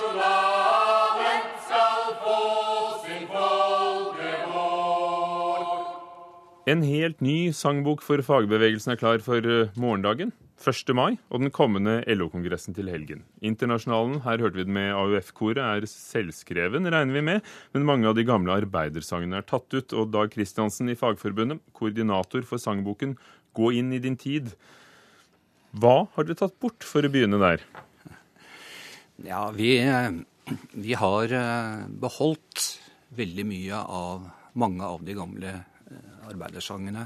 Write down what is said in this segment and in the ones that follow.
Internasjonalen skal få sin folkevår. En helt ny sangbok for fagbevegelsen er klar for eh, morgendagen. 1. mai og den kommende LO-kongressen til helgen. Internasjonalen, her hørte vi den med AUF-koret, er selvskreven, regner vi med, men mange av de gamle arbeidersangene er tatt ut. Og Dag Kristiansen i Fagforbundet, koordinator for sangboken Gå inn i din tid. Hva har dere tatt bort, for å begynne der? Ja, vi, vi har eh, beholdt veldig mye av mange av de gamle eh, arbeidersangene.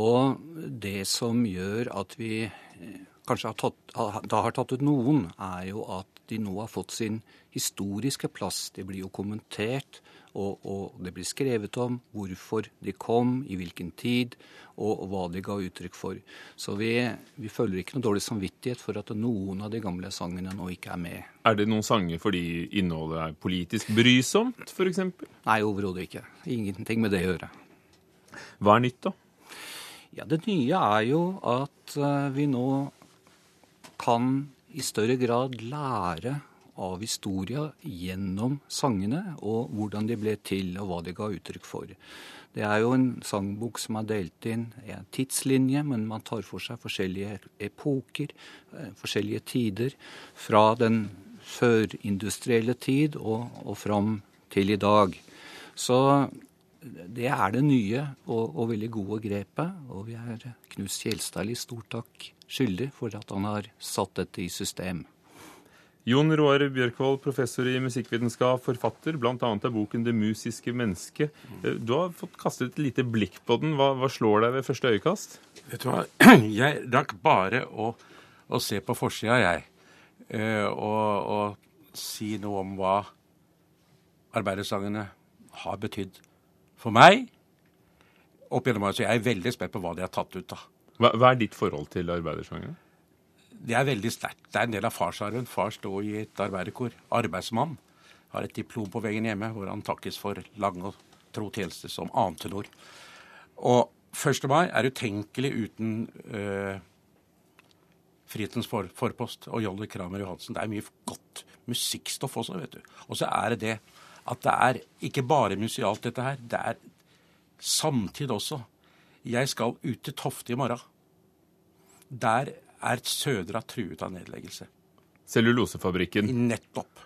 Og det som gjør at vi eh, kanskje har tatt, da har tatt ut noen, er jo at de nå har fått sin historiske plass. Det blir jo kommentert, og, og, det blir skrevet om hvorfor de kom, i hvilken tid, og, og hva de ga uttrykk for. Så vi, vi, føler ikke noe dårlig samvittighet for at noen av de gamle sangene nå ikke er med. Er det noen sanger fordi innholdet er politisk brysomt, f.eks.? Nei, overhodet ikke. Ingenting med det å gjøre. Hva er nytt, da? Ja, Det nye er jo at eh, vi nå kan i større grad lære av historia gjennom sangene, og hvordan de ble til, og hva de ga uttrykk for. Det er jo en sangbok som er delt inn i en tidslinje, men man tar for seg forskjellige epoker, eh, forskjellige tider, fra den førindustrielle tid og, og fram til i dag. Så det er det nye og, og veldig gode grepet, og vi er Knut Kjelstadli stor takk skyldig for at han har satt dette i system. Jon Roar Bjørkvold, professor i musikkvitenskap, forfatter bl.a. av boken 'Det musiske mennesket'. Du har fått kastet et lite blikk på den. Hva, hva slår deg ved første øyekast? Vet du hva, Jeg rakk bare å, å se på forsida, jeg. Eh, og, og, si noe om hva arbeidersangene har betydd for meg. Opp gjennom, så jeg er veldig spent på hva de har tatt ut. da. Hva, hva er ditt forhold til arbeidersangene? Det er veldig sterkt. Det er en del av farsarven. Far står i et arbeiderkor. Arbeidsmann. Har et diplom på veggen hjemme hvor han takkes for lang og tro tjeneste som annentenor. Og 1. mai er utenkelig uten øh, Frihetens for, forpost og Jolly Kramer Johansen. Det er mye godt musikkstoff også, vet du. Og så er det det at det er ikke bare musealt, dette her. Det er samtid også. Jeg skal ut til Tofte i morgen. Der er Sødra truet av nedleggelse. Cellulosefabrikken? Nettopp.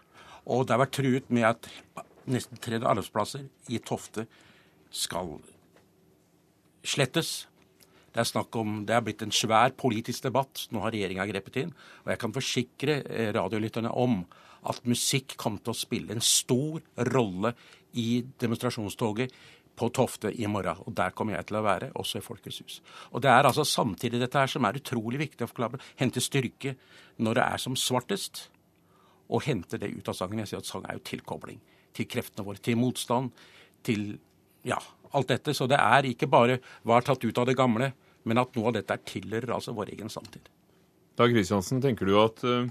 Og det har vært truet med at nesten 300 arbeidsplasser i Tofte skal slettes. Det er snakk om, det er blitt en svær politisk debatt. Nå har regjeringa grepet inn. Og jeg kan forsikre eh, radiolytterne om at musikk kom til å spille en stor rolle i demonstrasjonstoget på Tofte i morgen. Og der kommer jeg til å være, også i Folkets hus. Og det er altså samtidig dette her som er utrolig viktig å forklare. Hente styrke når det er som svartest, og hente det ut av sangen. Jeg sier at sang er jo tilkobling til kreftene våre, til motstand, til ja, alt dette. Så det er ikke bare hva er tatt ut av det gamle, men at noe av dette er tilhører altså vår egen samtid. Dag Kristiansen, tenker du at eh,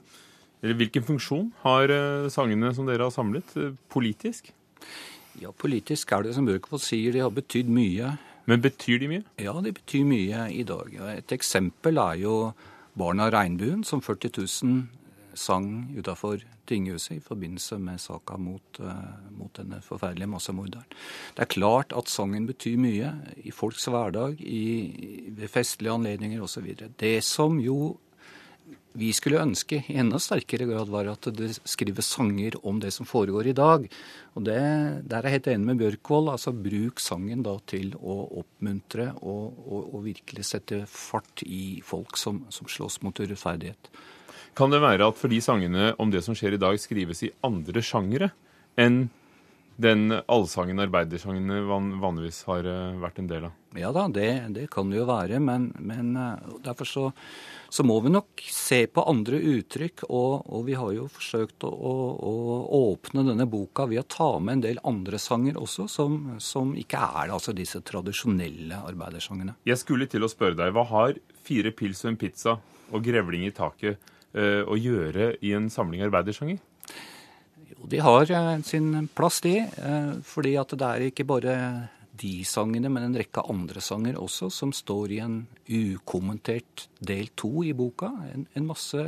eller Hvilken funksjon har eh, sangene som dere har samlet, eh, politisk? Ja, Politisk er det som Børkevold sier, de har betydd mye. Men betyr de mye? Ja, de betyr mye i dag. Et eksempel er jo Barna Regnbuen, som 40 000 sang utafor tinghuset i forbindelse med saka mot, uh, mot, denne forferdelige massemorderen. Det er klart at sangen betyr mye i folks hverdag, i, ved festlige anledninger osv. Det som jo vi skulle ønske i enda sterkere grad var at det skrives sanger om det som foregår i dag. Og det, Der er jeg helt enig med Bjørkvold. altså Bruk sangen da til å oppmuntre og, og, og virkelig sette fart i folk som, som slåss mot urettferdighet. Kan det være at fordi sangene om det som skjer i dag, skrives i andre sjangere enn den allsangen arbeidersangene vanligvis har eh, vært en del av? Ja da, det, det kan det jo være. Men, men eh, derfor så, så, må vi nok se på andre uttrykk. Og, og vi har jo forsøkt å, å, å, åpne denne boka ved å ta med en del andre sanger også, som, som ikke er altså disse tradisjonelle arbeidersangene. Jeg skulle til å spørre deg, hva har fire pils og en pizza og grevling i taket uh, å gjøre i en samling arbeidersanger? Jo, de har eh, sin plass, de. Fordi at det er ikke bare de sangene, men en rekke andre sanger også, som står i en ukommentert del to i boka. En, en, masse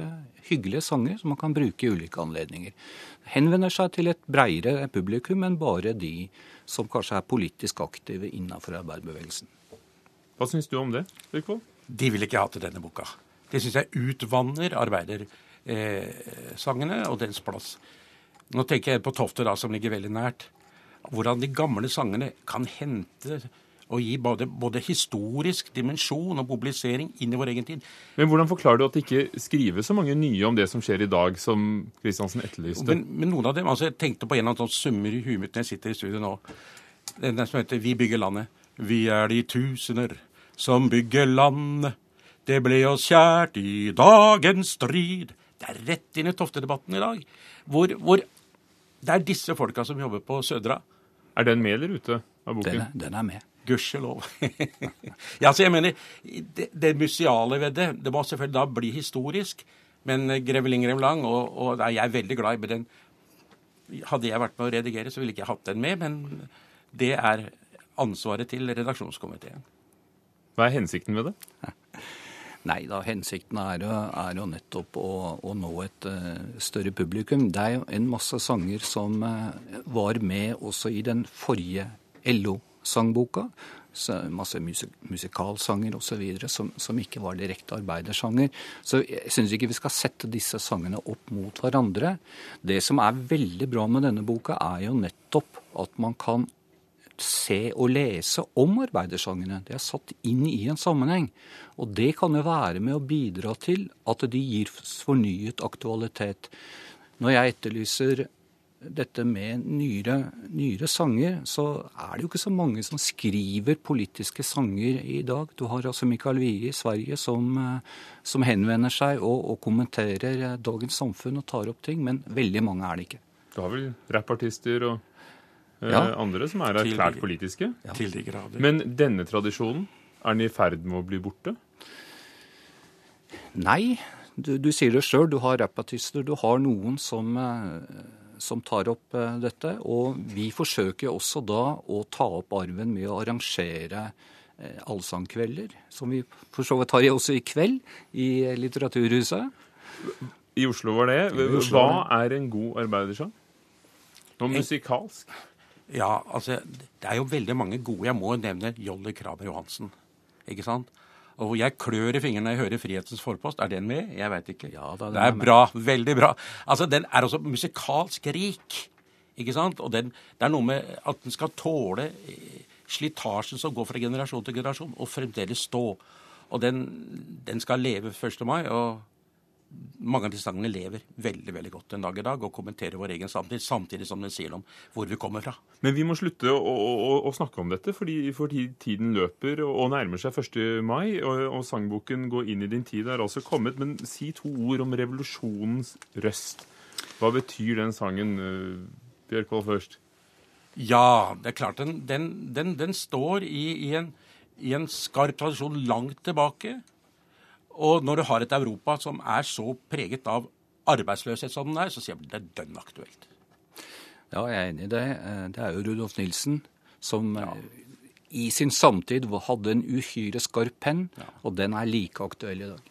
hyggelige sanger som man kan bruke i ulike anledninger. Henvender seg til et breiere publikum enn bare de som kanskje er politisk aktive innenfor arbeiderbevegelsen. Hva syns du om det, Rikvold? De vil ikke ha til denne boka. Det syns jeg utvanner arbeidersangene eh, og dens plass. Nå tenker jeg på Tofte, da, som ligger veldig nært. Hvordan de gamle sangene kan hente og gi både, både, historisk dimensjon og mobilisering inn i vår egen tid. Men hvordan forklarer du at det ikke skrives så mange nye om det som skjer i dag, som Kristiansen etterlyste? Men, men, noen av dem, altså Jeg tenkte på en av sånne summer i huet mitt når jeg sitter i studio nå. Den som heter 'Vi bygger landet'. Vi er de tusener som bygger landet. Det ble oss kjært i dagens strid. Det er rett inn i Tofte-debatten i dag. Hvor, hvor, det er disse folka som jobber på Sødra. Er den med eller ute av boken? Den er, den er med. Gudskjelov. ja, så jeg mener, det, det museale ved det Det må selvfølgelig da bli historisk. Men Greveling Lang, og, og jeg er veldig glad i den Hadde jeg vært med å redigere, så ville jeg ikke hatt den med. Men det er ansvaret til redaksjonskomiteen. Hva er hensikten med det? Nei da, hensikten er, er jo nettopp å, å nå et uh, større publikum. Det er jo en masse sanger som uh, var med også i den forrige LO-sangboka. Masse musik musikalsanger osv. Som, som ikke var direkte arbeidersanger. Så jeg syns ikke vi skal sette disse sangene opp mot hverandre. Det som er veldig bra med denne boka, er jo nettopp at man kan se og lese om arbeidersangene. Det er satt inn i en sammenheng. Og det kan jo være med å bidra til at de gir fornyet aktualitet. Når jeg etterlyser dette med nyere, nyere, sanger, så er det jo ikke så mange som skriver politiske sanger i dag. Du har altså Mikael Wie i Sverige som, som henvender seg og, og, kommenterer dagens samfunn og tar opp ting, men veldig mange er det ikke. Du har vel rappartister og ja. Eh, andre som er erklært politiske. Ja. Til de grader. Men denne tradisjonen, er den i ferd med å bli borte? Nei, du, du sier det sjøl. Du har rappartister. Du har noen som, eh, som tar opp eh, dette. Og vi forsøker også da å ta opp arven med å arrangere allsangkvelder, som vi for så vidt har også i kveld i Litteraturhuset. I Oslo var det. Hva er en god arbeidersang? Noe musikalsk? Ja, altså, det er jo veldig mange gode. Jeg må nevne Jolly Kramer Johansen. Ikke sant? Og jeg klør i fingrene når jeg hører Frihetens forpost. Er den med? Jeg veit ikke. Ja, da, det er bra. Veldig bra. Altså, Den er også musikalsk rik. Ikke sant? Og den, det er noe med at den skal tåle eh, slitasjen som går fra generasjon til generasjon, og fremdeles stå. Og den, den skal leve 1. mai. og mange av disse sangene lever veldig veldig godt en dag i dag og kommenterer vår egen samtid, samtidig som den sier om hvor vi kommer fra. Men vi må slutte å, å, å snakke om dette, fordi, fordi, tiden løper og nærmer seg 1. mai. Og, og, sangboken 'Gå inn i din tid' er altså kommet. Men si to ord om revolusjonens røst. Hva betyr den sangen, uh, Bjørkvold først? Ja, det er klart. Den, den, den, den står i, i, en, i en skarp tradisjon langt tilbake. Og når du har et Europa som er så preget av arbeidsløshet som den er, så sier jeg det er dønn aktuelt. Ja, jeg er enig i det. Eh, det er jo Rudolf Nilsen som ja. Eh, i sin samtid hadde en uhyre skarp penn, ja. og den er like aktuell i dag.